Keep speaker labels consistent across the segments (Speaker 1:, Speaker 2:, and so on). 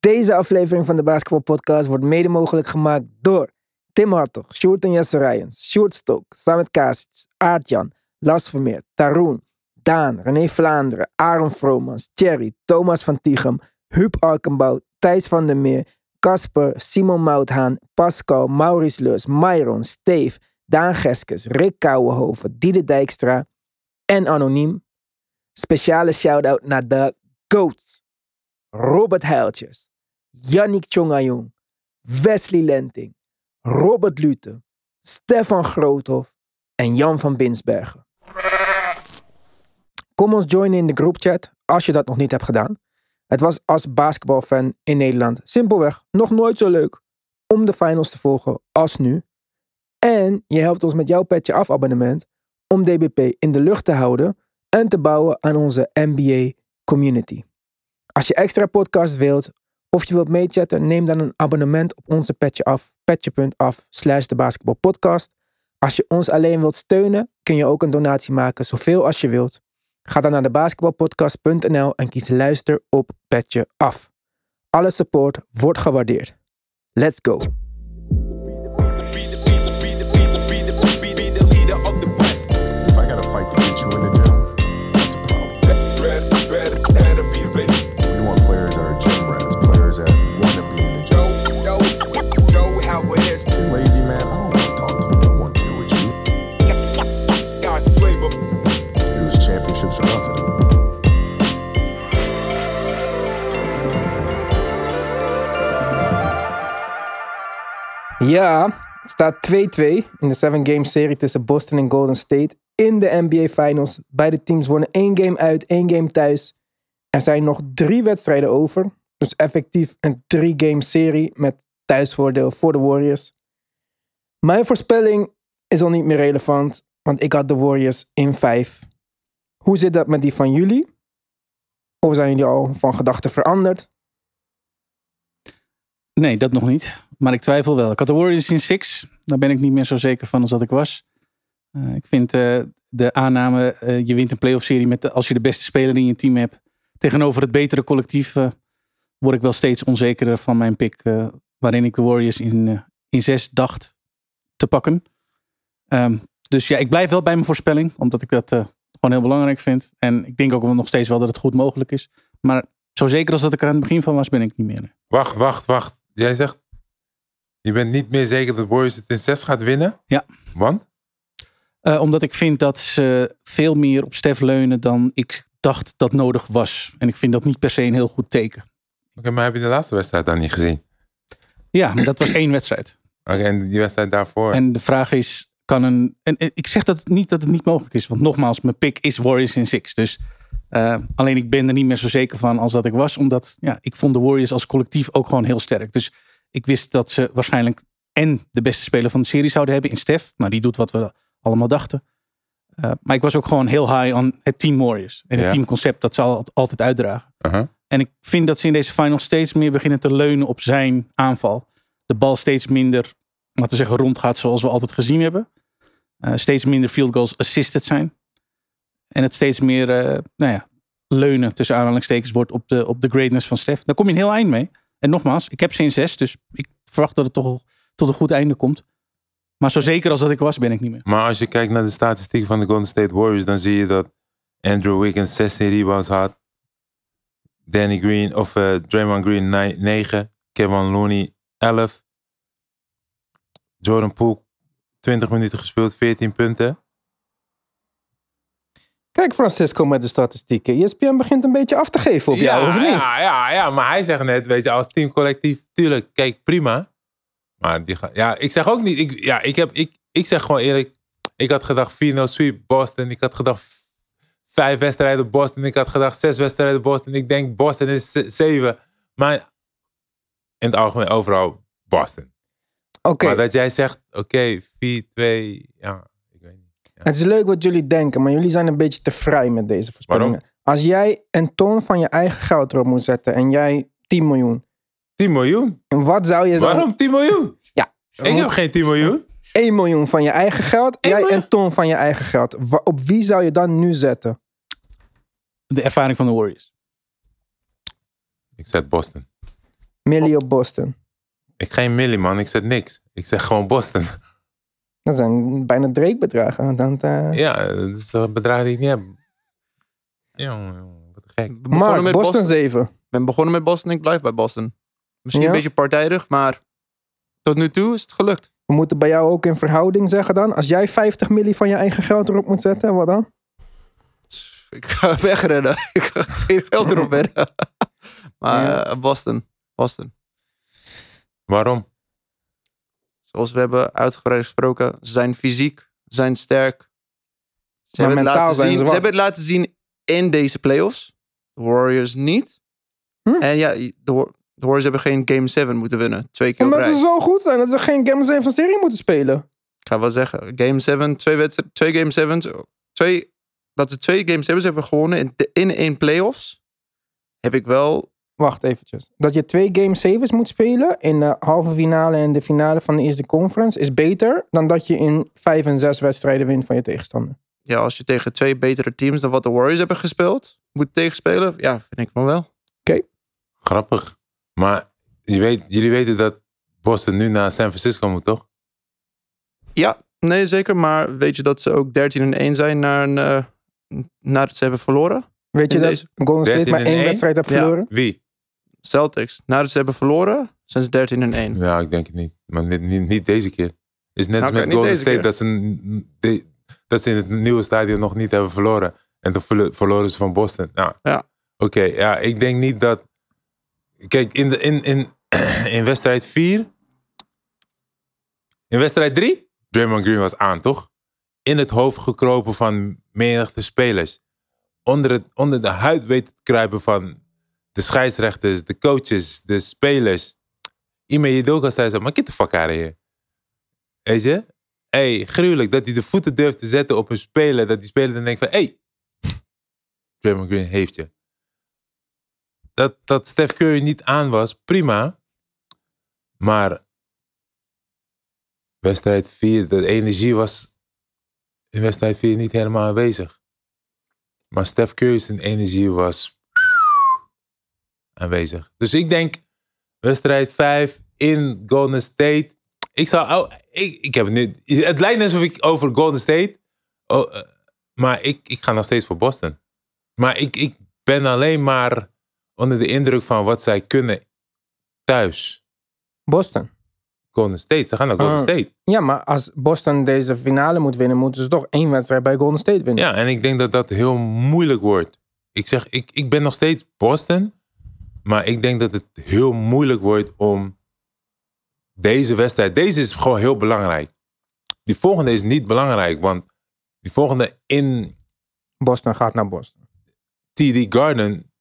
Speaker 1: Deze aflevering van de Basketball Podcast wordt mede mogelijk gemaakt door Tim Hartog, Sjoerd en Jesse Rijens, Sjoerd Stok, Samet Kasic, Aartjan, Lars Vermeer, Taroen, Daan, René Vlaanderen, Aaron Vromans, Thierry, Thomas van Tichem, Huub Arkenbout, Thijs van der Meer, Casper, Simon Mouthaan, Pascal, Maurice Leus, Myron, Steve, Daan Geskes, Rick Kouwenhoven, Diede Dijkstra en Anoniem. Speciale shout-out naar de GOATs. Robert Heiltjes, Yannick Chongayong, Wesley Lenting, Robert Lute, Stefan Groothof en Jan van Binsbergen. Kom ons joinen in de groupchat als je dat nog niet hebt gedaan. Het was als basketbalfan in Nederland simpelweg nog nooit zo leuk om de finals te volgen als nu. En je helpt ons met jouw petje af abonnement om DBP in de lucht te houden en te bouwen aan onze NBA community. Als je extra podcasts wilt of je wilt meechatten, neem dan een abonnement op onze petje af, petje.af slash de basketbalpodcast. Als je ons alleen wilt steunen, kun je ook een donatie maken, zoveel als je wilt. Ga dan naar de basketbalpodcast.nl en kies luister op petje af. Alle support wordt gewaardeerd. Let's go. Ja, het staat 2-2 in de 7-game serie tussen Boston en Golden State in de NBA Finals. Beide teams wonnen één game uit, één game thuis. Er zijn nog drie wedstrijden over. Dus effectief een 3-game serie met thuisvoordeel voor de Warriors. Mijn voorspelling is al niet meer relevant, want ik had de Warriors in 5. Hoe zit dat met die van jullie? Of zijn jullie al van gedachten veranderd?
Speaker 2: Nee, dat nog niet. Maar ik twijfel wel. Ik had de Warriors in six. Daar ben ik niet meer zo zeker van als dat ik was. Eh, ik vind eh, de aanname, eh, je wint een playoff serie met de- als je de beste speler in je team hebt. Tegenover het betere collectief word ik wel steeds onzekerder van mijn pick. waarin ik de Warriors in, in zes dacht te pakken. Ehm, dus ja, ik blijf wel bij mijn voorspelling. Omdat ik dat gewoon heel belangrijk vind. En ik denk ook nog steeds wel dat het goed mogelijk is. Maar zo zeker als dat ik er aan het begin van was, ben ik niet meer.
Speaker 3: Wacht, wacht, wacht. Jij zegt, je bent niet meer zeker dat Warriors het in 6 gaat winnen?
Speaker 2: Ja.
Speaker 3: Want?
Speaker 2: Eh, omdat ik vind dat ze veel meer op Stef leunen dan ik dacht dat nodig was. En ik vind dat niet per se een heel goed teken.
Speaker 3: Oké, maar heb je de laatste wedstrijd dan niet gezien?
Speaker 2: Ja, maar dat was één wedstrijd.
Speaker 3: Oké, en die wedstrijd daarvoor?
Speaker 2: En de vraag is, kan een... En, ik zeg dat niet dat het niet mogelijk is. Want nogmaals, mijn pick is Warriors in six. Dus eh, alleen ik ben er niet meer zo zeker van als dat ik was. Omdat ja, ik vond de Warriors als collectief ook gewoon heel sterk. Dus ik wist dat ze waarschijnlijk en de beste speler van de serie zouden hebben in Stef. Nou, die doet wat we allemaal dachten. Eh, maar ik was ook gewoon heel high on het team Warriors. En het
Speaker 3: Ja.
Speaker 2: teamconcept dat ze al- altijd uitdragen. En ik vind dat ze in deze finals steeds meer beginnen te leunen op zijn aanval. De bal steeds minder, laten we zeggen, rondgaat zoals we altijd gezien hebben. Eh, steeds minder field goals assisted zijn. En het steeds meer, eh, nou ja, leunen tussen aanhalingstekens wordt op de, op de greatness van Stef. Daar kom je een heel eind mee. En nogmaals, ik heb ze in zes, dus ik verwacht dat het toch tot een goed einde komt. Maar zo zeker als dat ik was, ben ik niet meer.
Speaker 3: Maar als je kijkt naar de statistieken van de Golden State Warriors, dan zie je dat Andrew Wiggins 16 rebounds had. Danny Green, of eh, Draymond Green 9. Kevin Looney 11. Jordan Poole 20 minuten gespeeld, 14 punten.
Speaker 1: Kijk Francisco met de statistieken. ESPN begint een beetje af te geven op jou, of niet?
Speaker 3: Ja, ja, ja, maar hij zegt net, weet je, als teamcollectief, tuurlijk, kijk, prima. Maar die gaat, ja, ik zeg ook niet, ik, ja, ik, heb, ik, ik zeg gewoon eerlijk, ik had gedacht 4-0 sweep Boston, ik had gedacht vijf wedstrijden Boston, ik had gedacht zes wedstrijden Boston, ik denk Boston is zeven. Maar in het algemeen overal Boston.
Speaker 1: Oké,
Speaker 3: Maar dat jij zegt, oké, 4-2, ja.
Speaker 1: Het is leuk wat jullie denken, maar jullie zijn een beetje te vrij met deze voorspellingen. Als jij een ton van je eigen geld erop moet zetten en jij 10 miljoen.
Speaker 3: 10 miljoen?
Speaker 1: En wat zou je dan...
Speaker 3: Waarom 10 miljoen?
Speaker 1: Ja.
Speaker 3: Ik heb geen 10 miljoen.
Speaker 1: 1 miljoen van je eigen geld,
Speaker 3: Eén
Speaker 1: jij
Speaker 3: miljoen?
Speaker 1: een ton van je eigen geld. Op wie zou je dan nu zetten?
Speaker 2: De ervaring van de Warriors.
Speaker 3: Ik zet Boston.
Speaker 1: Millie op Boston.
Speaker 3: Ik geen milli, man. Ik zeg niks. Ik zeg gewoon Boston.
Speaker 1: Dat zijn bijna Drake-bedragen. Dan, eh,
Speaker 3: Ja, dat is een bedrag die ik niet heb. Jongen, jongen, wat gek.
Speaker 4: We begonnen
Speaker 1: Mark,
Speaker 4: met
Speaker 1: Boston,
Speaker 4: Boston.
Speaker 1: 7.
Speaker 4: Ik ben begonnen met Boston. Ik blijf bij Boston. Misschien
Speaker 1: Ja?
Speaker 4: een beetje partijdig, maar tot nu toe is het gelukt.
Speaker 1: We moeten bij jou ook in verhouding zeggen dan. Als jij 50 milli van je eigen geld erop moet zetten, wat dan?
Speaker 4: Ik ga wegrennen. Ik ga geen geld erop wedden. Maar
Speaker 1: Ja.
Speaker 4: eh, Boston. Boston.
Speaker 3: Waarom?
Speaker 4: Zoals we hebben uitgebreid gesproken, ze zijn fysiek, zijn sterk. Ze, hebben het, laten zien,
Speaker 1: ze
Speaker 4: hebben het laten zien in deze playoffs. De Warriors niet.
Speaker 1: Hm?
Speaker 4: En ja, de, Wa- de Warriors hebben geen Game 7 moeten winnen. Twee keer
Speaker 1: Omdat ze zo goed zijn dat ze geen Game 7 van serie moeten spelen.
Speaker 4: Ik ga wel zeggen, Game 7, twee, wedstrijden, twee Game 7's, twee, dat ze twee Game 7's hebben gewonnen in, in één playoffs, heb ik wel
Speaker 1: Wacht eventjes. Dat je twee Game 7's moet spelen in de halve finale en de finale van de eerste conference is beter dan dat je in vijf en zes wedstrijden wint van je tegenstander.
Speaker 4: ja, als je tegen twee betere teams dan wat de Warriors hebben gespeeld, moet tegenspelen. Ja, vind ik van wel.
Speaker 3: Grappig. Maar je weet, jullie weten dat Boston nu naar San Francisco moet, toch?
Speaker 4: Ja, nee zeker. Maar weet je dat ze ook 13 en 1 zijn na een, eh, nadat ze hebben verloren?
Speaker 1: Weet je dat
Speaker 4: deze-
Speaker 1: Golden State
Speaker 3: 13
Speaker 1: maar
Speaker 3: en
Speaker 1: één wedstrijd heeft
Speaker 4: Ja.
Speaker 1: verloren?
Speaker 3: Wie?
Speaker 4: Celtics. Nadat ze hebben verloren, zijn ze 13 en 1.
Speaker 3: Ja, ik denk het niet. Maar niet, niet, niet deze keer. Het is net als met Golden State
Speaker 4: keer.
Speaker 3: dat ze, de- dat ze in het nieuwe stadion nog niet hebben verloren. En toen verlo- verloren ze van Boston. Nou,
Speaker 4: Ja.
Speaker 3: Oké, ja, ik denk niet dat... Kijk, in, de, in, in, in wedstrijd 4... In wedstrijd 3... Draymond Green was aan, toch? In het hoofd gekropen van menigte spelers. Onder, het, onder de huid weten te kruipen van de scheidsrechters, de coaches, de spelers. Ime Jidoka zei zo, maar get the fuck out of. Weet je? hey, gruwelijk dat hij de voeten durft te zetten op een speler. Dat die speler dan denkt van, hey, Draymond Green heeft je. Dat, dat Steph Curry niet aan was, prima. Maar wedstrijd 4, de energie was in wedstrijd 4 niet helemaal aanwezig. Maar Steph Curry's energie was aanwezig. Dus ik denk wedstrijd 5 in Golden State. Ik zou. Oh, ik, ik heb het nu. Het lijkt alsof ik over Golden State. Oh, maar ik, ik ga nog steeds voor Boston. Maar ik, ik ben alleen maar onder de indruk van wat zij kunnen thuis.
Speaker 1: Boston.
Speaker 3: Golden State. Ze gaan naar Golden
Speaker 1: Ah.
Speaker 3: State.
Speaker 1: Ja, maar als Boston deze finale moet winnen, moeten ze toch één wedstrijd bij Golden State winnen.
Speaker 3: Ja, en ik denk dat dat heel moeilijk wordt. Ik zeg, ik, ik ben nog steeds Boston. Maar ik denk dat het heel moeilijk wordt om deze wedstrijd. Deze is gewoon heel belangrijk. Die volgende is niet belangrijk, want die volgende in
Speaker 1: Boston gaat naar Boston.
Speaker 3: TD Garden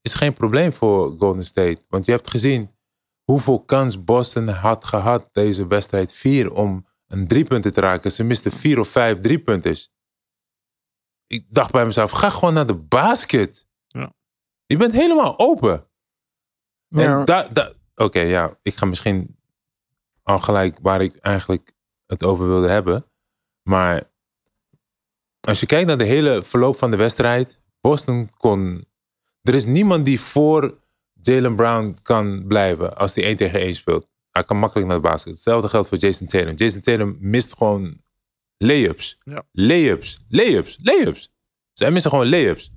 Speaker 3: is geen probleem voor Golden State. Want je hebt gezien hoeveel kans Boston had gehad deze wedstrijd 4 om een driepunten te raken. Ze misten vier of vijf driepunters. Ik dacht bij mezelf, ga gewoon naar de basket. Je bent helemaal open.
Speaker 1: Ja.
Speaker 3: Oké, ja, ik ga misschien al gelijk waar ik eigenlijk het over wilde hebben. Maar als je kijkt naar de hele verloop van de wedstrijd, Boston kon. Er is niemand die voor Jalen Brown kan blijven als hij 1 tegen 1 speelt. Hij kan makkelijk naar de basket. Hetzelfde geldt voor Jason Tatum. Jason Tatum mist gewoon layups.
Speaker 4: Ja.
Speaker 3: Layups, layups, layups. Zij missen gewoon layups.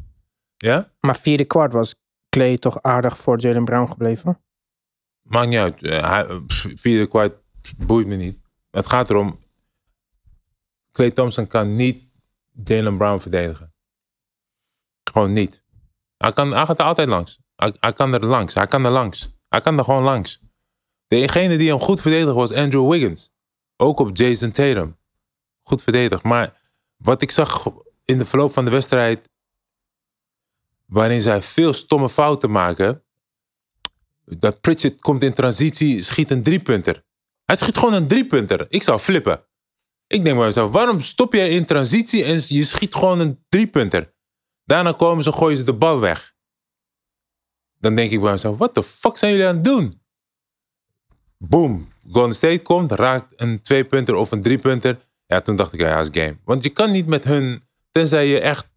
Speaker 3: Ja?
Speaker 1: Maar vierde kwart was Clay toch aardig voor Jalen Brown gebleven.
Speaker 3: Maakt niet uit. Eh, hij- Vierde kwart boeit me niet. Het gaat erom. Clay Thompson kan niet Jalen Brown verdedigen. Gewoon niet. Hij, kan, hij gaat er altijd langs. Hij, hij kan er langs. Hij kan er langs. Hij kan er gewoon langs. Degene die hem goed verdedigde was Andrew Wiggins. Ook op Jason Tatum. Goed verdedigd. Maar wat ik zag in de verloop van de wedstrijd. Waarin zij veel stomme fouten maken. Dat Pritchett komt in transitie, schiet een driepunter. Hij schiet gewoon een driepunter. Ik zou flippen. Ik denk bij mezelf, waarom stop jij in transitie en je schiet gewoon een driepunter? Daarna komen ze, gooien ze de bal weg. Dan denk ik bij mezelf, wat de fuck zijn jullie aan het doen? Boom. Golden State komt, raakt een tweepunter of een driepunter. Ja, toen dacht ik, ja, is game. Want je kan niet met hun, tenzij je echt,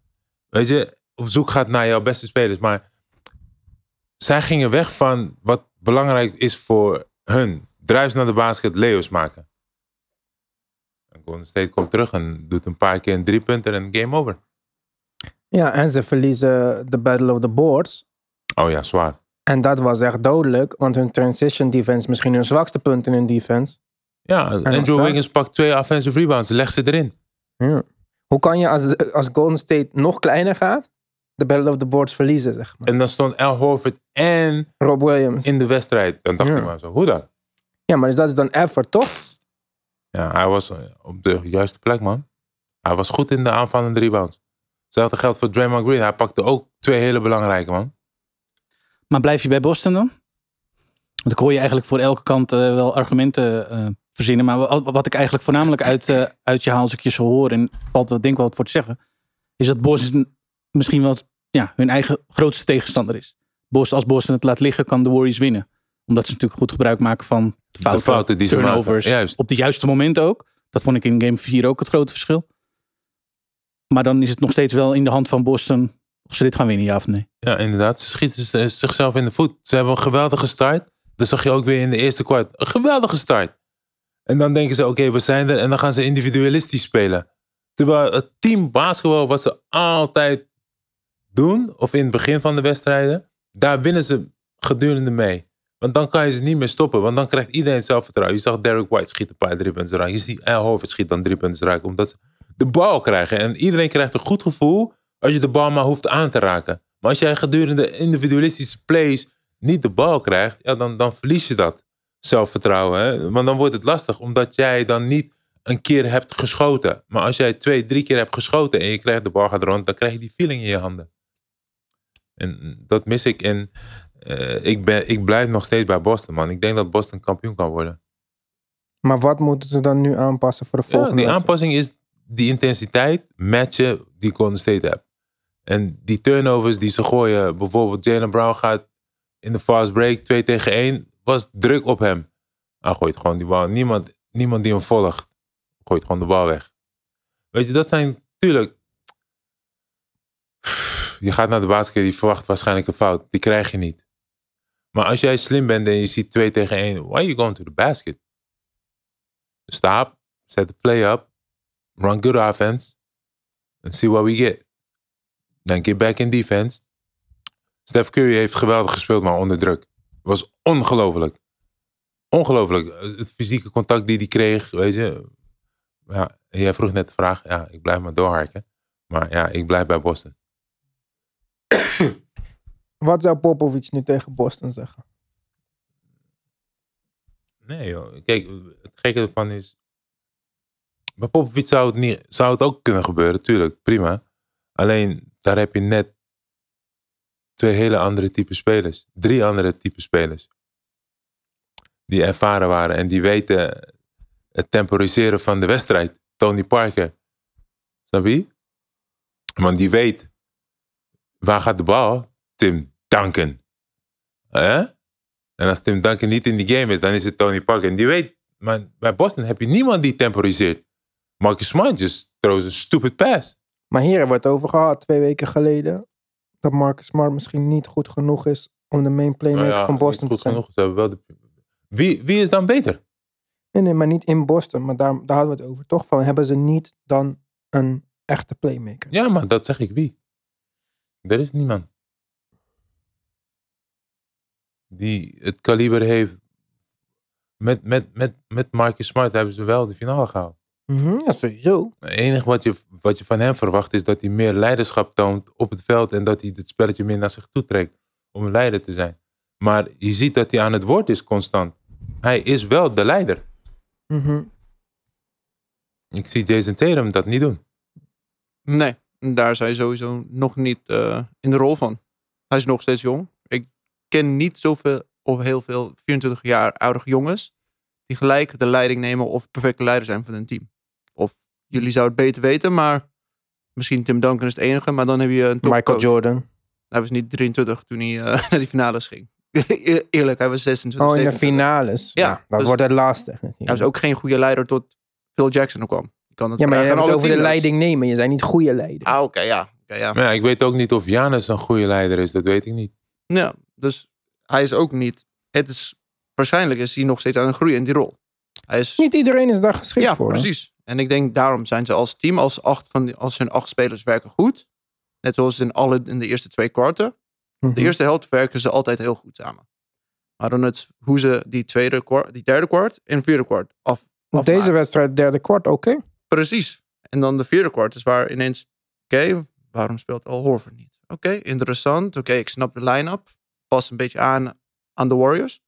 Speaker 3: weet je, op zoek gaat naar jouw beste spelers. Maar zij gingen weg van wat belangrijk is voor hun. Druis naar de basket, Leo's maken. En Golden State komt terug en doet een paar keer een drie punten en game over.
Speaker 1: Ja, en ze verliezen de Battle of the Boards.
Speaker 3: Oh ja, zwaar.
Speaker 1: En dat was echt dodelijk, want hun transition defense, misschien hun zwakste punt in hun defense.
Speaker 3: Ja, Andrew? Wiggins pakt twee offensive rebounds, legt ze erin.
Speaker 1: Ja. Hoe kan je als, als Golden State nog kleiner gaat, de Battle of the Boards verliezen, zeg maar.
Speaker 3: En dan stond Al Horford en
Speaker 1: Rob Williams.
Speaker 3: in de wedstrijd. Dan dacht
Speaker 1: Ja.
Speaker 3: ik maar zo, hoe dan?
Speaker 1: Ja, maar dus dat is dan effort, toch?
Speaker 3: Ja, hij was eh, op de juiste plek, man. Hij was goed in de aanvallende rebounds. Hetzelfde geldt voor Draymond Green. Hij pakte ook twee hele belangrijke, man.
Speaker 2: Maar blijf je bij Boston dan? Want ik hoor je eigenlijk voor elke kant eh, wel argumenten eh, verzinnen. Maar wat, wat ik eigenlijk voornamelijk uit, eh, uit je haal als ik je zo hoor, en valt wel denk ik wel wat voor te zeggen, is dat Boston misschien wel ja, hun eigen grootste tegenstander is. Boston, als Boston het laat liggen, kan de Warriors winnen. Omdat ze natuurlijk goed gebruik maken van de fouten,
Speaker 3: fouten die ze maken,
Speaker 2: turnovers.
Speaker 3: juist.
Speaker 2: Op de juiste momenten ook. Dat vond ik in game 4 ook het grote verschil. Maar dan is het nog steeds wel in de hand van Boston of ze dit gaan winnen, ja of nee.
Speaker 3: Ja, inderdaad. Ze schieten zichzelf in de voet. Ze hebben een geweldige start. Dat zag je ook weer in de eerste kwart. Een geweldige start. En dan denken ze, oké, we zijn er. En dan gaan ze individualistisch spelen. Terwijl het team basketbal, wat ze altijd doen, of in het begin van de wedstrijden, daar winnen ze gedurende mee. Want dan kan je ze niet meer stoppen. Want dan krijgt iedereen zelfvertrouwen. Je zag Derek White schiet een paar drie punten raak. Je ziet Al Horford schiet dan drie punten raak. Omdat ze de bal krijgen. En iedereen krijgt een goed gevoel als je de bal maar hoeft aan te raken. Maar als jij gedurende individualistische plays niet de bal krijgt, ja, dan, dan verlies je dat zelfvertrouwen. Hè? Want dan wordt het lastig, omdat jij dan niet een keer hebt geschoten. Maar als jij twee, drie keer hebt geschoten en je krijgt de bal gaat rond, dan krijg je die feeling in je handen. En dat mis ik. En eh, ik, ben, ik blijf nog steeds bij Boston, man. Ik denk dat Boston kampioen kan worden.
Speaker 1: Maar wat moeten ze dan nu aanpassen voor de
Speaker 3: Ja,
Speaker 1: volgende
Speaker 3: die
Speaker 1: wedstrijd?
Speaker 3: aanpassing is die intensiteit matchen die Golden State hebt. En die turnovers die ze gooien, bijvoorbeeld Jalen Brown gaat in de fast break 2 tegen 1, was druk op hem. Hij gooit gewoon die bal. Niemand, niemand die hem volgt, gooit gewoon de bal weg. Weet je, dat zijn natuurlijk. Je gaat naar de basket, je verwacht waarschijnlijk een fout. Die krijg je niet. Maar als jij slim bent en je ziet 2 tegen 1, why are you going to the basket? Stop, set the play up, run good offense, and see what we get. Dan get back in defense. Steph Curry heeft geweldig gespeeld, maar onder druk. Was ongelooflijk. Ongelooflijk. Het fysieke contact die hij kreeg, weet je. Ja, jij vroeg net de vraag. Ja, ik blijf maar doorharken. Maar ja, ik blijf bij Boston.
Speaker 1: Wat zou Popovic nu tegen Boston zeggen?
Speaker 3: Nee joh. Kijk, het gekke ervan is... Bij Popovic zou het, niet, zou het ook kunnen gebeuren, tuurlijk. Prima. Alleen, daar heb je net twee hele andere type spelers. Drie andere type spelers. Die ervaren waren en die weten het temporiseren van de wedstrijd. Tony Parker. Snap? Want die weet, waar gaat de bal? Tim Duncan. Hè? En als Tim Duncan niet in die game is, dan is het Tony Parker. En die weet, maar bij Boston heb je niemand die temporiseert. Marcus Smart just throws a stupid pass.
Speaker 1: Maar hier hebben we het over gehad twee weken geleden. Dat Marcus Smart misschien niet goed genoeg is om de main playmaker
Speaker 3: Nou ja,
Speaker 1: van Boston te
Speaker 3: goed
Speaker 1: zijn.
Speaker 3: genoeg. Ze hebben wel de... wie, wie is dan beter?
Speaker 1: Nee, nee, maar niet in Boston. Maar daar, daar hadden we het over. Toch van, hebben ze niet dan een echte playmaker?
Speaker 3: Ja, maar dat zeg ik wie. Er is niemand. Die het kaliber heeft. Met, met, met, met Marcus Smart hebben ze wel de finale gehaald.
Speaker 1: Mhm, ja, sowieso.
Speaker 3: Het enige wat je, wat je van hem verwacht is dat hij meer leiderschap toont op het veld en dat hij het spelletje meer naar zich toe trekt om een leider te zijn. Maar je ziet dat hij aan het woord is constant. Hij is wel de leider.
Speaker 1: Mhm.
Speaker 3: Ik zie Jason Tatum dat niet doen.
Speaker 4: Nee, daar is hij sowieso nog niet eh, in de rol van. Hij is nog steeds jong. Ik ken niet zoveel of heel veel 24 jaar oudere jongens die gelijk de leiding nemen of perfecte leider zijn van een team. Of jullie zouden het beter weten, maar misschien Tim Duncan is het enige, maar dan heb je een
Speaker 1: Michael. Jordan.
Speaker 4: Hij was niet 23 toen hij eh, naar die finales ging. Eerlijk, hij was 26.
Speaker 1: Oh, in de
Speaker 4: 27.
Speaker 1: finales.
Speaker 4: Ja,
Speaker 1: Ja, dat
Speaker 4: dus-
Speaker 1: wordt het lastig.
Speaker 4: Hij was ook geen goede leider tot Phil Jackson er kwam. Je kan het
Speaker 1: Ja, maar je hebt het
Speaker 4: alle
Speaker 1: over de leiding nemen. Je zijn niet goede leider.
Speaker 4: Ah, oké, ja. Oké, ja.
Speaker 3: Maar ja, ik weet ook niet of Janus een goede leider is. Dat weet ik niet.
Speaker 4: Ja, dus hij is ook niet. Het is, waarschijnlijk is hij nog steeds aan het groeien in die rol. Hij is,
Speaker 1: Niet iedereen is daar geschikt
Speaker 4: ja,
Speaker 1: voor. hè?
Speaker 4: precies. En ik denk daarom zijn ze als team, als, acht van die, als hun acht spelers werken goed. Net zoals in, alle, in de eerste twee kwarten.
Speaker 1: Mhm.
Speaker 4: De eerste helft werken ze altijd heel goed samen. Maar dan het, hoe ze die, tweede kwart, die derde kwart en vierde kwart af.
Speaker 1: Deze wedstrijd, derde kwart, oké.
Speaker 4: Precies. En dan de vierde kwart is waar ineens... Oké, waarom speelt Al Horford niet? Oké, interessant. Oké, ik snap de line-up. Past een beetje aan aan de Warriors.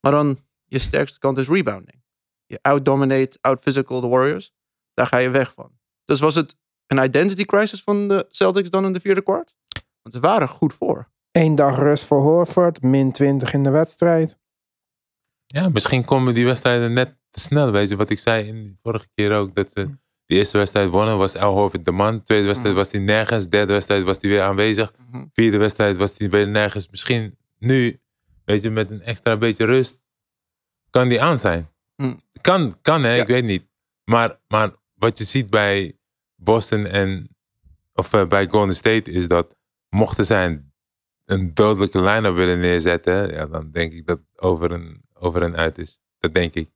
Speaker 4: Maar dan, je sterkste kant is rebounding. Je outdominate, outphysical de Warriors. Daar ga je weg van. Dus was het een identity crisis van de Celtics dan in de vierde kwart? Want ze waren goed voor.
Speaker 1: Eén dag rust voor Horford, min 20 in de wedstrijd.
Speaker 3: Ja, misschien komen die wedstrijden net te snel. Weet je wat ik zei in de vorige keer ook? Dat ze de eerste wedstrijd wonnen, was El Horford de man. Tweede wedstrijd was hij nergens. Derde wedstrijd was hij weer aanwezig.
Speaker 4: Mhm.
Speaker 3: Vierde wedstrijd was hij weer nergens. Misschien nu, weet je, met een extra beetje rust, kan die aan zijn.
Speaker 4: Hm.
Speaker 3: Kan, kan hè,
Speaker 4: Ja.
Speaker 3: ik weet niet. Maar, maar wat je ziet bij Boston en, of eh, bij Golden State, is dat mochten zij een, een dodelijke line-up willen neerzetten, ja, dan denk ik dat het over en, over en uit is. Dat denk ik.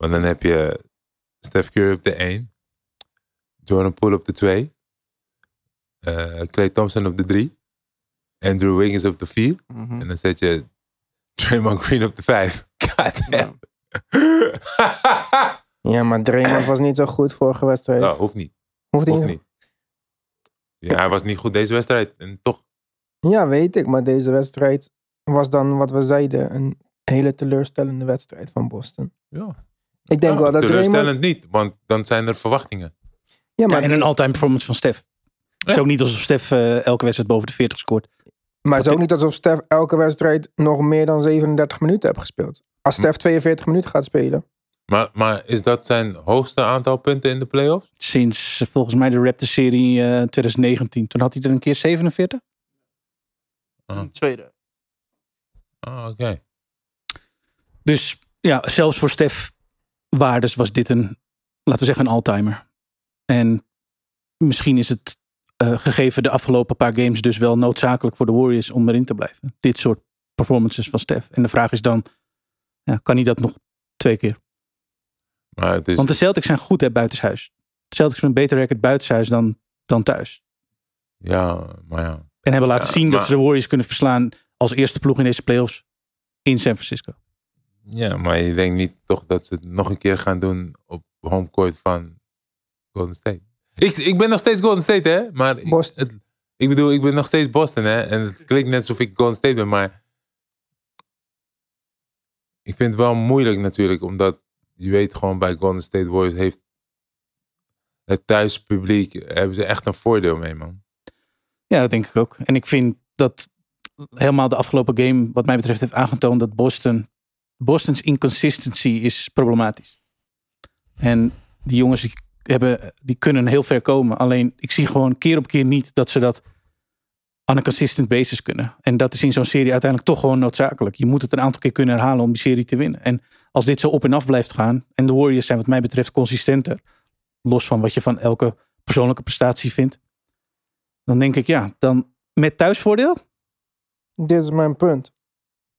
Speaker 3: Want dan heb je Steph Curry op de 1, Jordan Poole op de 2, eh Clay Thompson op de 3, Andrew Wiggins op de 4.
Speaker 4: Mhm.
Speaker 3: En dan zet je Draymond Green op de 5. God damn.
Speaker 1: Ja, maar Draymond was niet zo goed vorige wedstrijd.
Speaker 3: Nou, hoeft niet.
Speaker 1: Hoeft
Speaker 3: Hoeft
Speaker 1: niet.
Speaker 3: niet. Ja, hij was niet goed deze wedstrijd. En toch.
Speaker 1: Ja, weet ik. Maar deze wedstrijd was dan, wat we zeiden, een hele teleurstellende wedstrijd van Boston.
Speaker 3: Ja.
Speaker 1: Ik denk
Speaker 3: Ja,
Speaker 1: wel dat Draymond...
Speaker 3: teleurstellend niet, want dan zijn er verwachtingen.
Speaker 1: Ja, maar,
Speaker 2: Ja, en een all-time performance van Stef. Het is ook niet alsof Stef eh, elke wedstrijd boven de 40 scoort.
Speaker 1: maar het is ook niet alsof Stef elke wedstrijd nog meer dan 37 minuten heeft gespeeld. Als
Speaker 3: Hm.
Speaker 1: Stef 42 minuten gaat spelen.
Speaker 3: Maar, maar is dat zijn hoogste aantal punten in de playoffs?
Speaker 2: Sinds eh, volgens mij de Raptors-serie eh 2019. Toen had hij er een keer 47.
Speaker 3: Ah.
Speaker 4: Tweede.
Speaker 3: Ah, oké.
Speaker 2: Dus ja, zelfs voor Stef waardes was dit een, laten we zeggen, een all-timer. En misschien is het eh, gegeven de afgelopen paar games dus wel noodzakelijk voor de Warriors om erin te blijven. Dit soort performances van Stef. En de vraag is dan, ja, kan hij dat nog twee keer?
Speaker 3: Maar het is,
Speaker 2: Want de Celtics zijn goed hè, buitenshuis. De Celtics hebben een beter record buitenshuis dan, dan thuis.
Speaker 3: ja, maar ja.
Speaker 2: En hebben laten
Speaker 3: Ja,
Speaker 2: zien dat ze de Warriors kunnen verslaan als eerste ploeg in deze playoffs in San Francisco.
Speaker 3: Ja, maar je denkt niet toch dat ze het nog een keer gaan doen op homecourt van Golden State. Ik, ik ben nog steeds Golden State, hè? Maar ik, het- ik bedoel, ik ben nog steeds Boston, hè? En het klinkt net alsof ik Golden State ben, maar ik vind het wel moeilijk natuurlijk, omdat je weet gewoon bij Golden State Warriors heeft het thuispubliek, hebben ze echt een voordeel mee, man.
Speaker 2: Ja, dat denk ik ook. En ik vind dat helemaal de afgelopen game, wat mij betreft, heeft aangetoond dat Boston. Boston's inconsistency is problematisch. En die jongens die, hebben, die kunnen heel ver komen. Alleen ik zie gewoon keer op keer niet dat ze dat aan een consistent basis kunnen. En dat is in zo'n serie uiteindelijk toch gewoon noodzakelijk. Je moet het een aantal keer kunnen herhalen om die serie te winnen. En als dit zo op en af blijft gaan, en de Warriors zijn wat mij betreft consistenter, los van wat je van elke persoonlijke prestatie vindt, dan denk ik ja, dan met thuisvoordeel.
Speaker 1: Dit is mijn punt.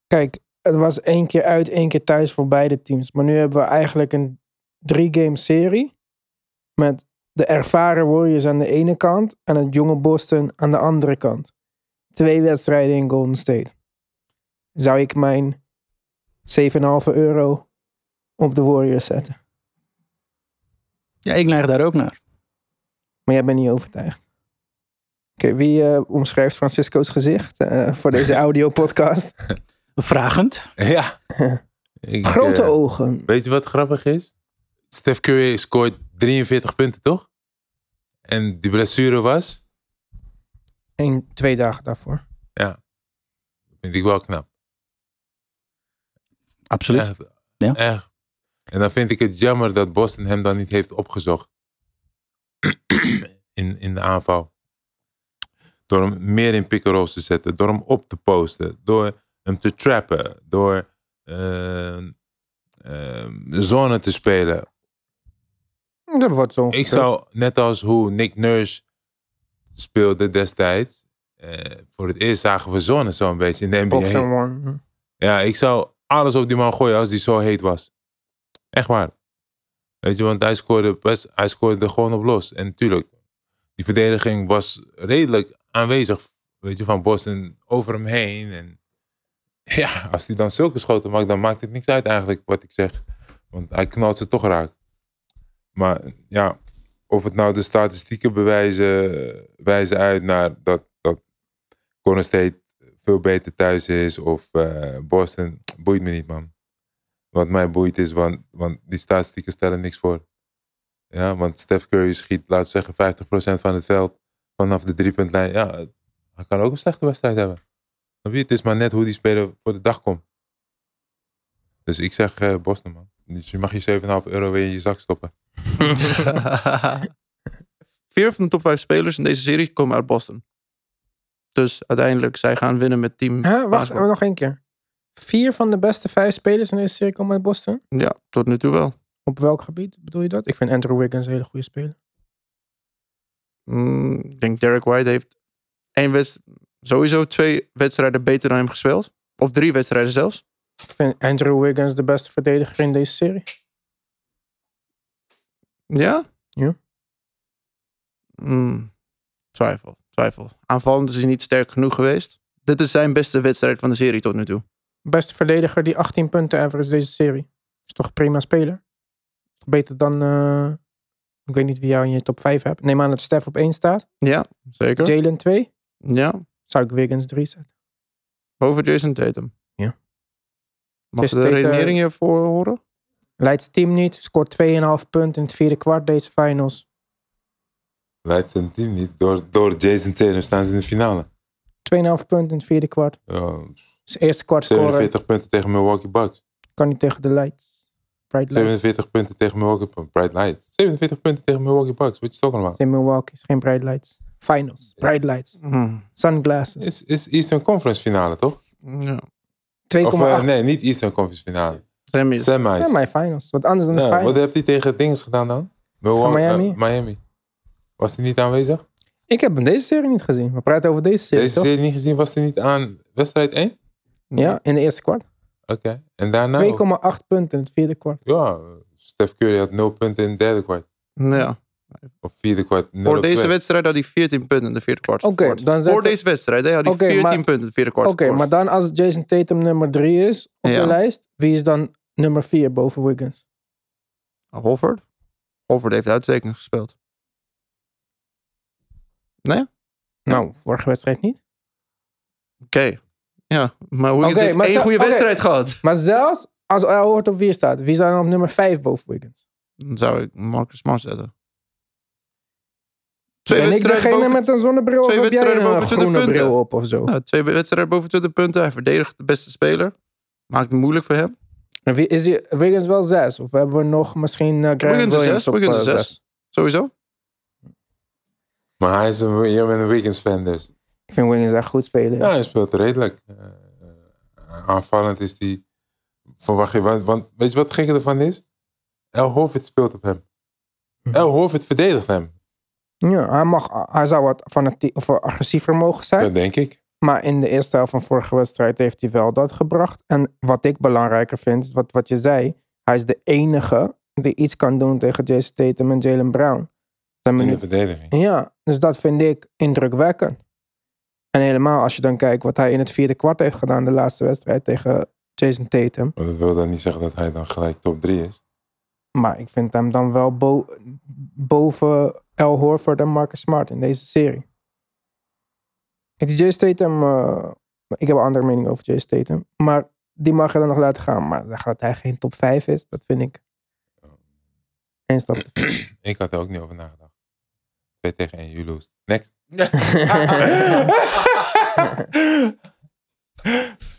Speaker 1: Kijk, het was één keer uit, één keer thuis voor beide teams. Maar nu hebben we eigenlijk een drie-game serie. Met de ervaren Warriors aan de ene kant en het jonge Boston aan de andere kant. Twee wedstrijden in Golden State. Zou ik mijn 7,5 euro op de Warriors zetten?
Speaker 2: Ja, ik neig daar ook naar.
Speaker 1: Maar jij bent niet overtuigd. Oké, wie eh, omschrijft Francisco's gezicht eh, voor deze audio-podcast?
Speaker 2: Vragend.
Speaker 3: Ja. Ik,
Speaker 1: Grote
Speaker 3: eh,
Speaker 1: ogen.
Speaker 3: Weet je wat grappig is? Steph Curry scoort 43 punten, toch? En die blessure was?
Speaker 1: Eén, twee dagen daarvoor.
Speaker 3: Vind ik wel knap.
Speaker 2: Absoluut.
Speaker 3: Echt.
Speaker 2: Ja.
Speaker 3: Echt. En dan vind ik het jammer dat Boston hem dan niet heeft opgezocht. in, in de aanval. Door hem meer in pick te zetten. Door hem op te posten. Door hem te trappen. Door eh, zone te spelen.
Speaker 1: Dat wordt zo.
Speaker 3: Ik zou, net als hoe Nick Nurse speelde destijds. eh, voor het eerst zagen we zone zo'n beetje in de NBA. Ja, ik zou alles op die man gooien als die zo heet was. Echt waar. Weet je, want hij scoorde, best, hij scoorde er gewoon op los. En natuurlijk, die verdediging was redelijk aanwezig. Weet je, van Boston over hem heen. En ja, als hij dan zulke schoten maakt, dan maakt het niks uit eigenlijk wat ik zeg. Want hij knalt ze toch raak. Maar ja, of het nou de statistieken bewijzen, wijzen uit naar dat, dat Golden State veel beter thuis is of eh, Boston, boeit me niet man. Wat mij boeit is, want, want die statistieken stellen niks voor. Ja, want Steph Curry schiet, laten we zeggen, 50% van het veld vanaf de driepuntlijn. Ja, hij kan ook een slechte wedstrijd hebben. Snap je? Het is maar net hoe die speler voor de dag komt. Dus ik zeg eh, Boston man. Dus je mag je 7,5 euro weer in je zak stoppen.
Speaker 4: Vier van de top vijf spelers in deze serie komen uit Boston. Dus uiteindelijk, zij gaan winnen met team.
Speaker 1: Huh? Wacht, nog één keer. Vier van de beste vijf spelers in deze serie komen uit Boston.
Speaker 4: Ja, tot nu toe wel.
Speaker 1: Op welk gebied bedoel je dat? Ik vind Andrew Wiggins een hele goede speler.
Speaker 4: Mm, ik denk Derek White heeft één wedst- sowieso twee wedstrijden beter dan hem gespeeld. Of drie wedstrijden zelfs.
Speaker 1: Ik vind Andrew Wiggins de beste verdediger in deze serie.
Speaker 4: Ja?
Speaker 1: Ja.
Speaker 4: Mm, twijfel, twijfel. Aanvallend is hij niet sterk genoeg geweest. Dit is zijn beste wedstrijd van de serie tot nu toe.
Speaker 1: Beste verdediger die 18 punten average deze serie. Is toch een prima speler? Beter dan... eh, ik weet niet wie jou in je top 5 hebt. Neem aan dat Steph op 1 staat.
Speaker 4: Ja, zeker.
Speaker 1: Jalen 2.
Speaker 4: ja,
Speaker 1: Zou ik Wiggins 3 zetten.
Speaker 4: boven Jason Tatum.
Speaker 1: Ja.
Speaker 4: Mag
Speaker 1: Dus
Speaker 4: ik de
Speaker 1: Tatum-
Speaker 4: redenering hiervoor horen?
Speaker 1: Leidt zijn team niet. Scoort 2,5 punten in het vierde kwart deze finals. 2,5
Speaker 3: Leidt zijn team niet. Door, door Jason Tatum staan ze in de finale.
Speaker 1: punten in het vierde kwart.
Speaker 3: Ja,
Speaker 1: Zijn eerste kwart scoren
Speaker 3: 47 punten tegen Milwaukee Bucks.
Speaker 1: kan niet tegen de Lights. Bright Lights.
Speaker 3: 47 punten tegen Milwaukee Bucks. Bright Lights. 47 punten tegen Milwaukee Bucks. Wat je toch allemaal?
Speaker 1: In Milwaukee is geen Bright Lights. Finals. Bright Lights.
Speaker 4: Mm,
Speaker 1: Sunglasses.
Speaker 3: Is, is Eastern Conference finale, toch?
Speaker 4: ja.
Speaker 1: 2,8.
Speaker 3: Of eh, nee, niet Eastern Conference finale.
Speaker 4: Semis.
Speaker 3: Semis.
Speaker 1: Ja, mijn finals. Wat anders dan de finals.
Speaker 3: wat heeft hij tegen Dings gedaan dan? Milwaukee,
Speaker 1: Miami?
Speaker 3: eh, Miami. Was hij niet aanwezig?
Speaker 1: Ik heb hem deze serie niet gezien. We praten over deze serie,
Speaker 3: Deze
Speaker 1: toch?
Speaker 3: serie niet gezien, was hij niet aan wedstrijd 1?
Speaker 1: Ja, in de eerste kwart. 2,8
Speaker 3: Oké. En daarna?
Speaker 1: punten in het vierde kwart.
Speaker 3: Ja, Steph Curry had 0 punten in het derde kwart.
Speaker 4: Ja.
Speaker 3: Of vierde kwart. 0
Speaker 4: Voor deze wedstrijd had hij 14 punten in de vierde kwart.
Speaker 1: Oké, dan
Speaker 4: Voor deze wedstrijd had hij
Speaker 1: Oké,
Speaker 4: 14
Speaker 1: maar-
Speaker 4: punten in de vierde kwart.
Speaker 1: Oké, maar dan als Jason Tatum nummer 3 is op
Speaker 4: Ja.
Speaker 1: de lijst, wie is dan nummer 4 boven Wiggins?
Speaker 4: Hofford? Hofford heeft uitstekend gespeeld. Nee?
Speaker 1: Nou, vorige wedstrijd niet.
Speaker 4: Oké. Ja, maar Wiggins heeft
Speaker 1: maar
Speaker 4: één goede wedstrijd gehad.
Speaker 1: Maar zelfs als Al hoort op 4 staat, wie zou dan op nummer 5 boven Wiggins?
Speaker 4: Dan zou ik Marcus Smart zetten. Twee
Speaker 1: ben ik
Speaker 4: wedstrijden,
Speaker 1: degene
Speaker 4: boven,
Speaker 1: met een zonnebril
Speaker 4: twee
Speaker 1: of heb jij
Speaker 4: wedstrijden
Speaker 1: een
Speaker 4: boven 20
Speaker 1: groene
Speaker 4: punten.
Speaker 1: bril op of zo?
Speaker 4: ja, twee wedstrijden boven 20 punten. Hij verdedigt de beste speler. Maakt het moeilijk voor hem.
Speaker 1: En wie, is die, Wiggins wel 6? Of hebben we nog misschien uh,
Speaker 4: Wiggins is
Speaker 1: Williams
Speaker 4: zes,
Speaker 1: op
Speaker 4: Wiggins is
Speaker 1: eh,
Speaker 4: zes.
Speaker 1: zes?
Speaker 4: Sowieso.
Speaker 3: Maar hij is een, je bent een Wiggins fan dus.
Speaker 1: Ik vind Wiggins echt goed spelen.
Speaker 3: Ja, hij speelt redelijk. Eh, aanvallend is hij. Verwacht je, want, want weet je wat het gekke ervan is? El Horford speelt op hem.
Speaker 1: Hm.
Speaker 3: El Horford verdedigt hem.
Speaker 1: Ja, hij, mag, hij zou wat fanatiek of agressiever mogen zijn.
Speaker 3: Dat denk ik.
Speaker 1: Maar in de eerste helft van vorige wedstrijd heeft hij wel dat gebracht. En wat ik belangrijker vind, is wat, wat je zei. Hij is de enige die iets kan doen tegen Jason Tatum en Jalen Brown. Zijn
Speaker 3: In de verdediging.
Speaker 1: ja, dus dat vind ik indrukwekkend. En helemaal als je dan kijkt wat hij in het vierde kwart heeft gedaan, de laatste wedstrijd tegen Jason Tatum.
Speaker 3: Maar dat wil dan niet zeggen dat hij dan gelijk top 3 is.
Speaker 1: Maar ik vind hem dan wel bo- boven Al Horford en Marcus Smart in deze serie. Kijk, die Tatum, eh, ik heb een andere mening over Jason Tatum. Maar die mag je dan nog laten gaan. Maar dat hij geen top 5 is, dat vind ik één stap te ver.
Speaker 3: Ik had er ook niet over nagedacht. 2 tegen 1, you lose. Next.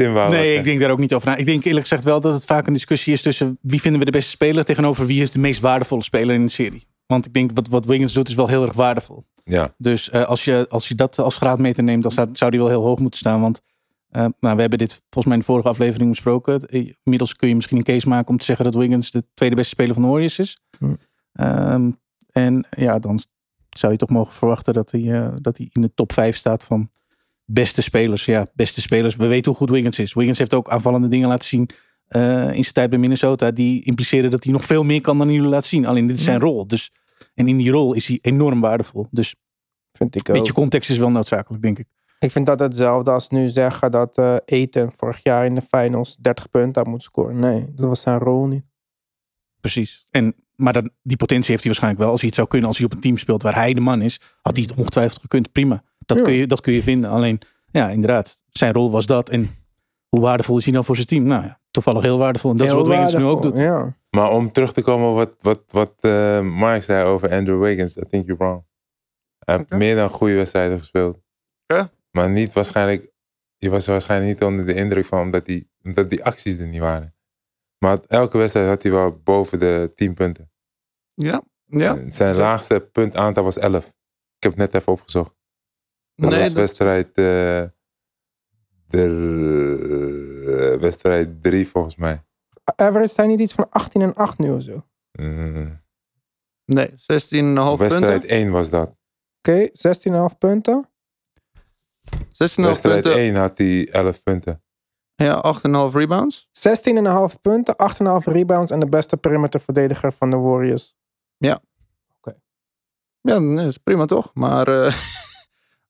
Speaker 3: Tim
Speaker 2: Nee, ik denk daar ook niet over na. Ik denk eerlijk gezegd wel dat het vaak een discussie is tussen wie vinden we de beste speler tegenover wie is de meest waardevolle speler in de serie. Want ik denk wat, wat Wiggins doet is wel heel erg waardevol.
Speaker 3: Ja,
Speaker 2: Dus eh, als, je, als je dat als graadmeter neemt, dan staat, zou die wel heel hoog moeten staan. Want eh, nou, we hebben dit volgens mij in de vorige aflevering besproken. Eh, Inmiddels kun je misschien een case maken om te zeggen dat Wiggins de tweede beste speler van de Warriors is.
Speaker 1: Hm.
Speaker 2: Ehm, en ja, dan zou je toch mogen verwachten dat hij, eh, dat hij in de top 5 staat van beste spelers. Ja, beste spelers. We weten hoe goed Wiggins is. Wiggins heeft ook aanvallende dingen laten zien eh, in zijn tijd bij Minnesota. Die impliceren dat hij nog veel meer kan dan jullie laten zien. Alleen dit is zijn rol. Dus, en in die rol is hij enorm waardevol. Dus
Speaker 1: Vind ik
Speaker 2: een
Speaker 1: ook.
Speaker 2: beetje context is wel noodzakelijk, denk ik.
Speaker 1: Ik vind dat hetzelfde als nu zeggen dat eh Eten vorig jaar in de finals 30 punten had moeten scoren. Nee, dat was zijn rol niet.
Speaker 2: Precies. En, maar dan, die potentie heeft hij waarschijnlijk wel. Als hij het zou kunnen, als hij op een team speelt waar hij de man is, had hij het ongetwijfeld gekund. Prima. Dat,
Speaker 1: Ja.
Speaker 2: kun, je, dat kun je vinden. Alleen, ja, inderdaad. Zijn rol was dat. En hoe waardevol is hij dan voor zijn team? Nou ja, toevallig heel waardevol. En dat is wat Wiggins nu ook doet.
Speaker 1: Ja.
Speaker 3: Maar om terug te komen op wat, wat, wat eh Mark zei over Andrew Wiggins, I think you're wrong. Hij heeft meer dan goede wedstrijden gespeeld.
Speaker 4: Ja.
Speaker 3: Maar niet waarschijnlijk, je was er waarschijnlijk niet onder de indruk van, omdat die, omdat die acties er niet waren. Maar elke wedstrijd had hij wel boven de 10 punten.
Speaker 4: Ja. Ja.
Speaker 3: Zijn laagste puntaantal was 11. Ik heb het net even opgezocht. Dat
Speaker 4: Nee,
Speaker 3: was
Speaker 4: dat-
Speaker 3: wedstrijd, eh, de, eh, wedstrijd 3 volgens mij.
Speaker 1: Average zijn niet iets van 18 en 8 nu of zo. Oké,
Speaker 3: Mm,
Speaker 4: Nee, 16,5
Speaker 3: wedstrijd
Speaker 4: punten.
Speaker 3: 1 was dat.
Speaker 1: 16,5 punten.
Speaker 4: 16,5
Speaker 3: Wedstrijd
Speaker 4: punten.
Speaker 3: 1 had hij 11 punten.
Speaker 4: Ja, 8,5 rebounds.
Speaker 1: 16,5 punten, 8,5 rebounds en de beste perimeterverdediger van de Warriors.
Speaker 4: Ja, nee, dat is prima toch? Maar eh,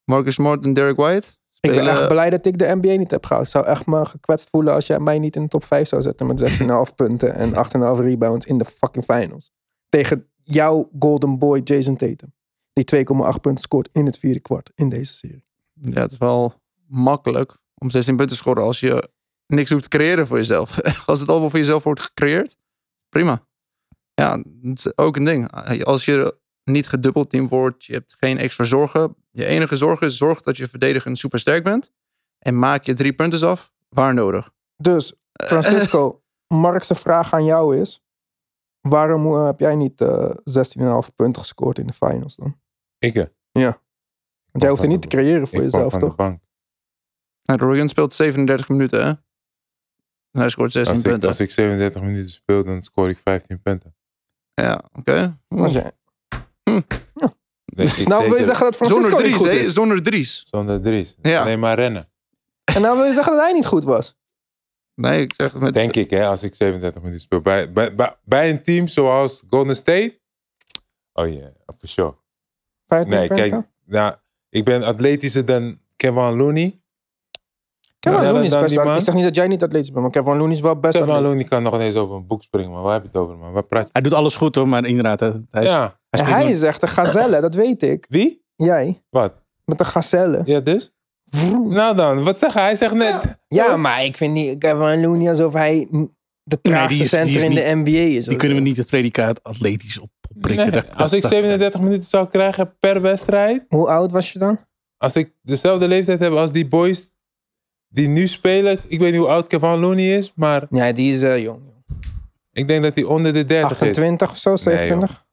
Speaker 4: Marcus Smart en Derek White
Speaker 1: Ik ben echt blij dat ik de NBA niet heb gehaald. Ik zou echt me gekwetst voelen als jij mij niet in de top 5 zou zetten met 16,5 punten en 8,5 rebounds in de fucking finals. Tegen jouw golden boy Jason Tatum. Die 2,8 punten scoort in het vierde kwart in deze serie.
Speaker 4: Ja, het is wel makkelijk om 16 punten te scoren als je niks hoeft te creëren voor jezelf. Als het allemaal voor jezelf wordt gecreëerd, prima. Ja, dat is ook een ding. Als je niet gedubbelteamd wordt, je hebt geen extra zorgen. Je enige zorg is zorg dat je verdedigend super sterk bent. En maak je drie punten af, waar nodig.
Speaker 1: Dus, Francisco, Mark's vraag aan jou is... Waarom eh, heb jij niet eh 16,5 punten gescoord in de finals dan?
Speaker 3: Ik, eh,
Speaker 1: Want jij hoeft er niet te creëren voor jezelf,
Speaker 3: van de
Speaker 1: toch?
Speaker 3: bank.
Speaker 4: Nou, Rogan speelt 37 minuten, hè? En hij scoort 16
Speaker 3: Als ik,
Speaker 4: punten.
Speaker 3: als ik 37 minuten speel, dan scoor ik 15 punten.
Speaker 4: Ja, oké.
Speaker 3: Ik
Speaker 1: Nou wil je zeggen dat Francisco
Speaker 4: Zonder
Speaker 1: niet
Speaker 4: dries,
Speaker 1: goed
Speaker 4: hè?
Speaker 1: is.
Speaker 4: Zonder dries.
Speaker 3: Zonder dries.
Speaker 4: Ja.
Speaker 3: Alleen maar rennen.
Speaker 1: En nou wil je zeggen dat hij niet goed was.
Speaker 4: Nee, ik zeg met...
Speaker 3: Denk ik, hè, als ik 37 minuten speel. Bij, bij, bij, bij een team zoals Golden State. Oh ja, yeah, for sure.
Speaker 1: 15
Speaker 3: Nee, kijk. Nou, ik ben atletischer dan Kevin Looney.
Speaker 1: Kevin Looney is best. Ik zeg niet dat jij niet atletisch bent, maar Kevin Looney is wel best
Speaker 3: Kevin. Looney kan nog ineens over een boek springen. Maar waar heb je het over, man? Waar praat je?
Speaker 2: Hij doet alles goed hoor, maar inderdaad. Hij, hij,
Speaker 3: Ja.
Speaker 2: Hij nog-
Speaker 1: is echt een gazelle, dat weet ik.
Speaker 3: Wie?
Speaker 1: Jij,
Speaker 3: Wat?
Speaker 1: met een gazelle.
Speaker 3: Ja, dus? Nou dan, wat zeg hij? Hij zegt net...
Speaker 1: Ja, maar ik vind niet Kevin Looney alsof hij de traagste center in de NBA is.
Speaker 2: Die kunnen we niet het predicaat atletisch op, opprikken.
Speaker 3: Nee,
Speaker 2: Dat- dat-
Speaker 3: als ik
Speaker 2: dat-
Speaker 3: 37 minuten zou krijgen per wedstrijd.
Speaker 1: Hoe oud was je dan?
Speaker 3: Als ik dezelfde leeftijd heb als die boys die nu spelen. Ik weet niet hoe oud Kevin Looney is. Maar
Speaker 1: Ja, die is eh, jong.
Speaker 3: ik denk dat hij onder de 30 is.
Speaker 1: 28 of zo, 27?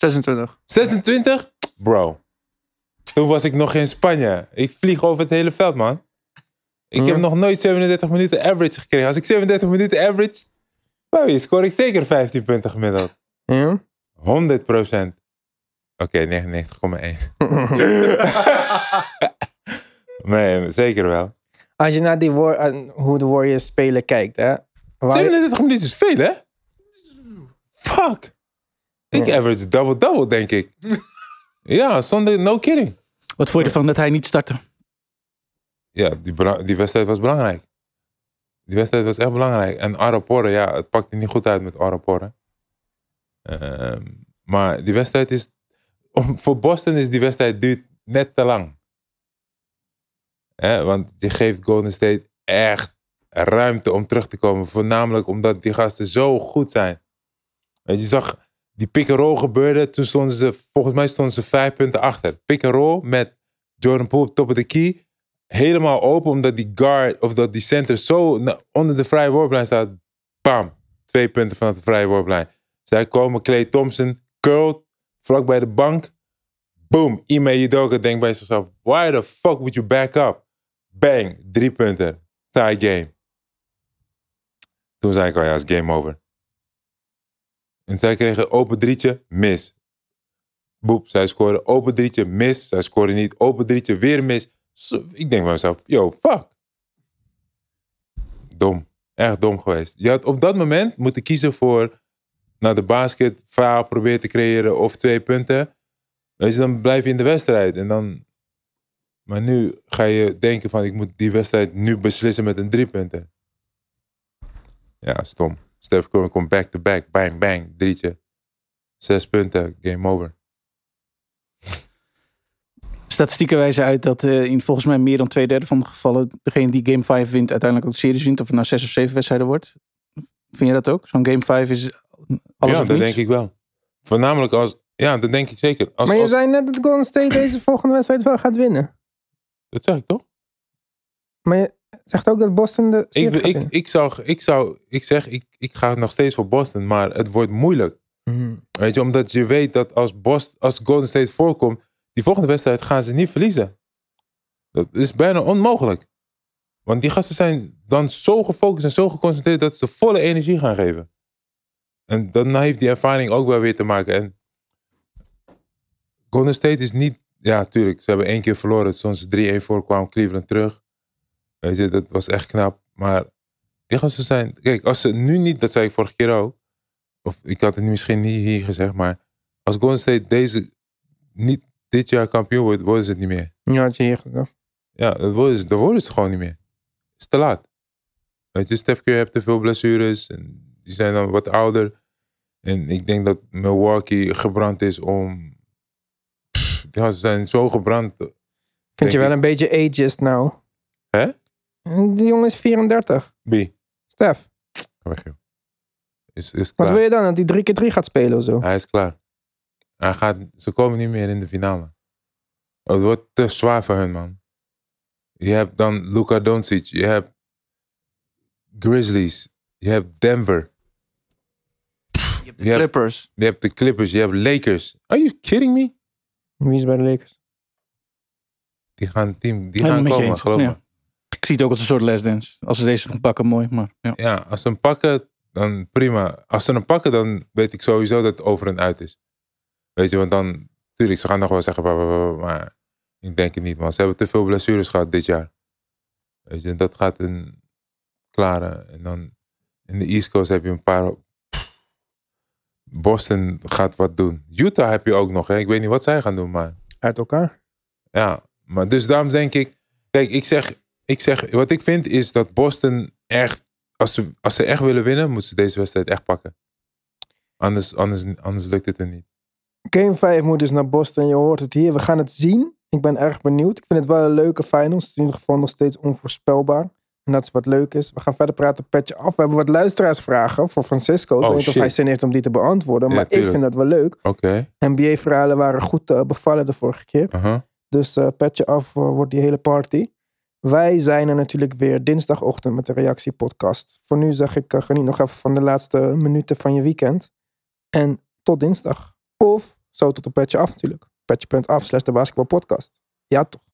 Speaker 4: 26.
Speaker 3: 26? Bro. Toen was ik nog in Spanje. Ik vlieg over het hele veld, man. Ik heb
Speaker 1: Ja.
Speaker 3: nog nooit 37 minuten average gekregen. Als ik 37 minuten average... Wow, scoor ik zeker 15 punten gemiddeld.
Speaker 1: Ja.
Speaker 3: 100% Oké, 99,1. nee, zeker wel.
Speaker 1: Als je naar die war- hoe de Warriors spelen kijkt, hè. Waar-
Speaker 3: 37 minuten is veel, hè? Fuck. Ik
Speaker 1: Ja.
Speaker 3: average double-double, denk ik. ja, zonder... No kidding.
Speaker 2: Wat vond je ervan dat hij niet startte?
Speaker 3: Ja, die, die wedstrijd was belangrijk. Die wedstrijd was echt belangrijk. En Araporre, ja, het pakte niet goed uit met Araporre. Ehm maar die wedstrijd is... Om, voor Boston is die wedstrijd duurt net te lang. Hè, want je geeft Golden State echt ruimte om terug te komen. Voornamelijk omdat die gasten zo goed zijn. Weet je, je zag die pick-and-roll gebeurde. Toen stonden ze, volgens mij stonden ze vijf punten achter. Pick-and-roll met Jordan Poole op top of the key. Helemaal open, omdat die guard of dat die center zo onder de vrije worplijn staat. Bam. Twee punten vanaf de vrije worplijn. Zij komen, Clay Thompson, curl, vlak bij de bank. Boom. Ime Udoka denkt bij zichzelf, why the fuck would you back up? Bang. Drie punten. Tie game. Toen zei ik al, ja, is game over. En zij kregen open drietje, mis. Boep, zij scoren open drietje, mis. Zij scoren niet, open drietje, weer mis. Ik denk bij mezelf, yo, fuck. Dom. Echt dom geweest. Je had op dat moment moeten kiezen voor naar de basket, faal proberen te creëren of twee punten. Weet je, dan blijf je in de wedstrijd. En dan... Maar nu ga je denken van, ik moet die wedstrijd nu beslissen met een driepunter. Ja, stom. Steph Curry komt back-to-back, bang, bang, drietje. Zes punten, game over.
Speaker 2: Statistieken wijzen uit dat eh, in volgens mij meer dan twee derde van de gevallen degene die game 5 wint uiteindelijk ook de series wint. Of het nou zes of zeven wedstrijden wordt. Vind je dat ook? Zo'n game 5 is alles
Speaker 3: ja,
Speaker 2: of
Speaker 3: dat
Speaker 2: niets?
Speaker 3: denk ik wel. Voornamelijk als, ja, dat denk ik zeker. Als,
Speaker 1: maar je
Speaker 3: als-
Speaker 1: zei net dat Golden State deze volgende wedstrijd wel gaat winnen.
Speaker 3: Dat zeg ik toch?
Speaker 1: Maar je zegt ook dat Boston de serie
Speaker 3: Ik,
Speaker 1: gaat
Speaker 3: ik,
Speaker 1: winnen.
Speaker 3: ik, zou, ik zou, ik zeg, ik, ik ga nog steeds voor Boston, maar het wordt moeilijk.
Speaker 1: Mhm.
Speaker 3: Weet je, omdat je weet dat als, Boston, als Golden State voorkomt, die volgende wedstrijd gaan ze niet verliezen. Dat is bijna onmogelijk. Want die gasten zijn dan zo gefocust en zo geconcentreerd dat ze volle energie gaan geven. En dan heeft die ervaring ook wel weer te maken. En Golden State is niet, ja, tuurlijk, ze hebben één keer verloren. Toen ze 3-1 voorkwamen, Cleveland terug. Weet je, dat was echt knap. Maar die gasten zijn, kijk, als ze nu niet, dat zei ik vorige keer ook, of ik had het misschien niet hier gezegd, maar als Golden State deze niet dit jaar kampioen wordt, worden ze het niet meer.
Speaker 1: Ja, had je hier gezegd.
Speaker 3: Ja, dat worden ze, dat worden ze gewoon niet meer. Het is te laat. Weet je, Steph Curry heeft te veel blessures en die zijn dan wat ouder. En ik denk dat Milwaukee gebrand is om. Pff, Ja, ze zijn zo gebrand.
Speaker 1: Vind je wel een beetje ageist nou.
Speaker 3: Hè?
Speaker 1: Die jongen is 34.
Speaker 3: Wie?
Speaker 1: Stef,
Speaker 3: Ga weg, joh. Is, is
Speaker 1: wat
Speaker 3: klaar.
Speaker 1: wil je dan? Dat hij drie keer drie gaat spelen of zo?
Speaker 3: Hij is klaar. Hij gaat, ze komen niet meer in de finale. Het wordt te zwaar voor hun, man. Je hebt dan Luka Doncic. Je hebt Grizzlies. Je hebt Denver.
Speaker 4: Je hebt de. Clippers.
Speaker 3: Je hebt de Clippers. Je hebt Lakers. Are you kidding me?
Speaker 1: Wie is bij de Lakers?
Speaker 3: Die gaan, team, die
Speaker 2: Helemaal
Speaker 3: gaan komen, geloof me.
Speaker 2: Ja. Ik zie het ook als een soort last dance. Als ze deze gaan pakken, mooi. Maar ja.
Speaker 3: Ja, als ze hem pakken, dan prima. Als ze hem pakken, dan weet ik sowieso dat het over en uit is. Weet je, want dan... Tuurlijk, ze gaan nog wel zeggen... Maar ik denk het niet, man. Ze hebben te veel blessures gehad dit jaar. Weet je, dat gaat een klare. En dan in de East Coast heb je een paar... Boston gaat wat doen. Utah heb je ook nog, hè. Ik weet niet wat zij gaan doen, maar...
Speaker 1: Uit elkaar.
Speaker 3: Ja, maar dus daarom denk ik... Kijk, ik zeg, ik zeg... Wat ik vind is dat Boston echt... Als ze, als ze echt willen winnen, moeten ze deze wedstrijd echt pakken. Anders, anders, anders lukt het er niet.
Speaker 1: Game 5 moet dus naar Boston. Je hoort het hier. We gaan het zien. Ik ben erg benieuwd. Ik vind het wel een leuke finals. Het is in ieder geval nog steeds onvoorspelbaar. En dat is wat leuk is. We gaan verder praten, petje af. We hebben wat luisteraarsvragen voor Francisco. Ik
Speaker 3: Oh,
Speaker 1: weet niet of hij zin heeft om die te beantwoorden.
Speaker 3: Ja,
Speaker 1: Maar ik vind dat wel leuk.
Speaker 3: Oké.
Speaker 1: NBA-verhalen waren goed eh, bevallen de vorige keer.
Speaker 3: aha.
Speaker 1: Dus petje af eh, wordt die hele party. Wij zijn er natuurlijk weer dinsdagochtend met de reactiepodcast. Voor nu zeg ik, eh, geniet nog even van de laatste minuten van je weekend. En tot dinsdag. Of zo tot een petje af natuurlijk. Petje.af slash de basketbalpodcast. Ja toch.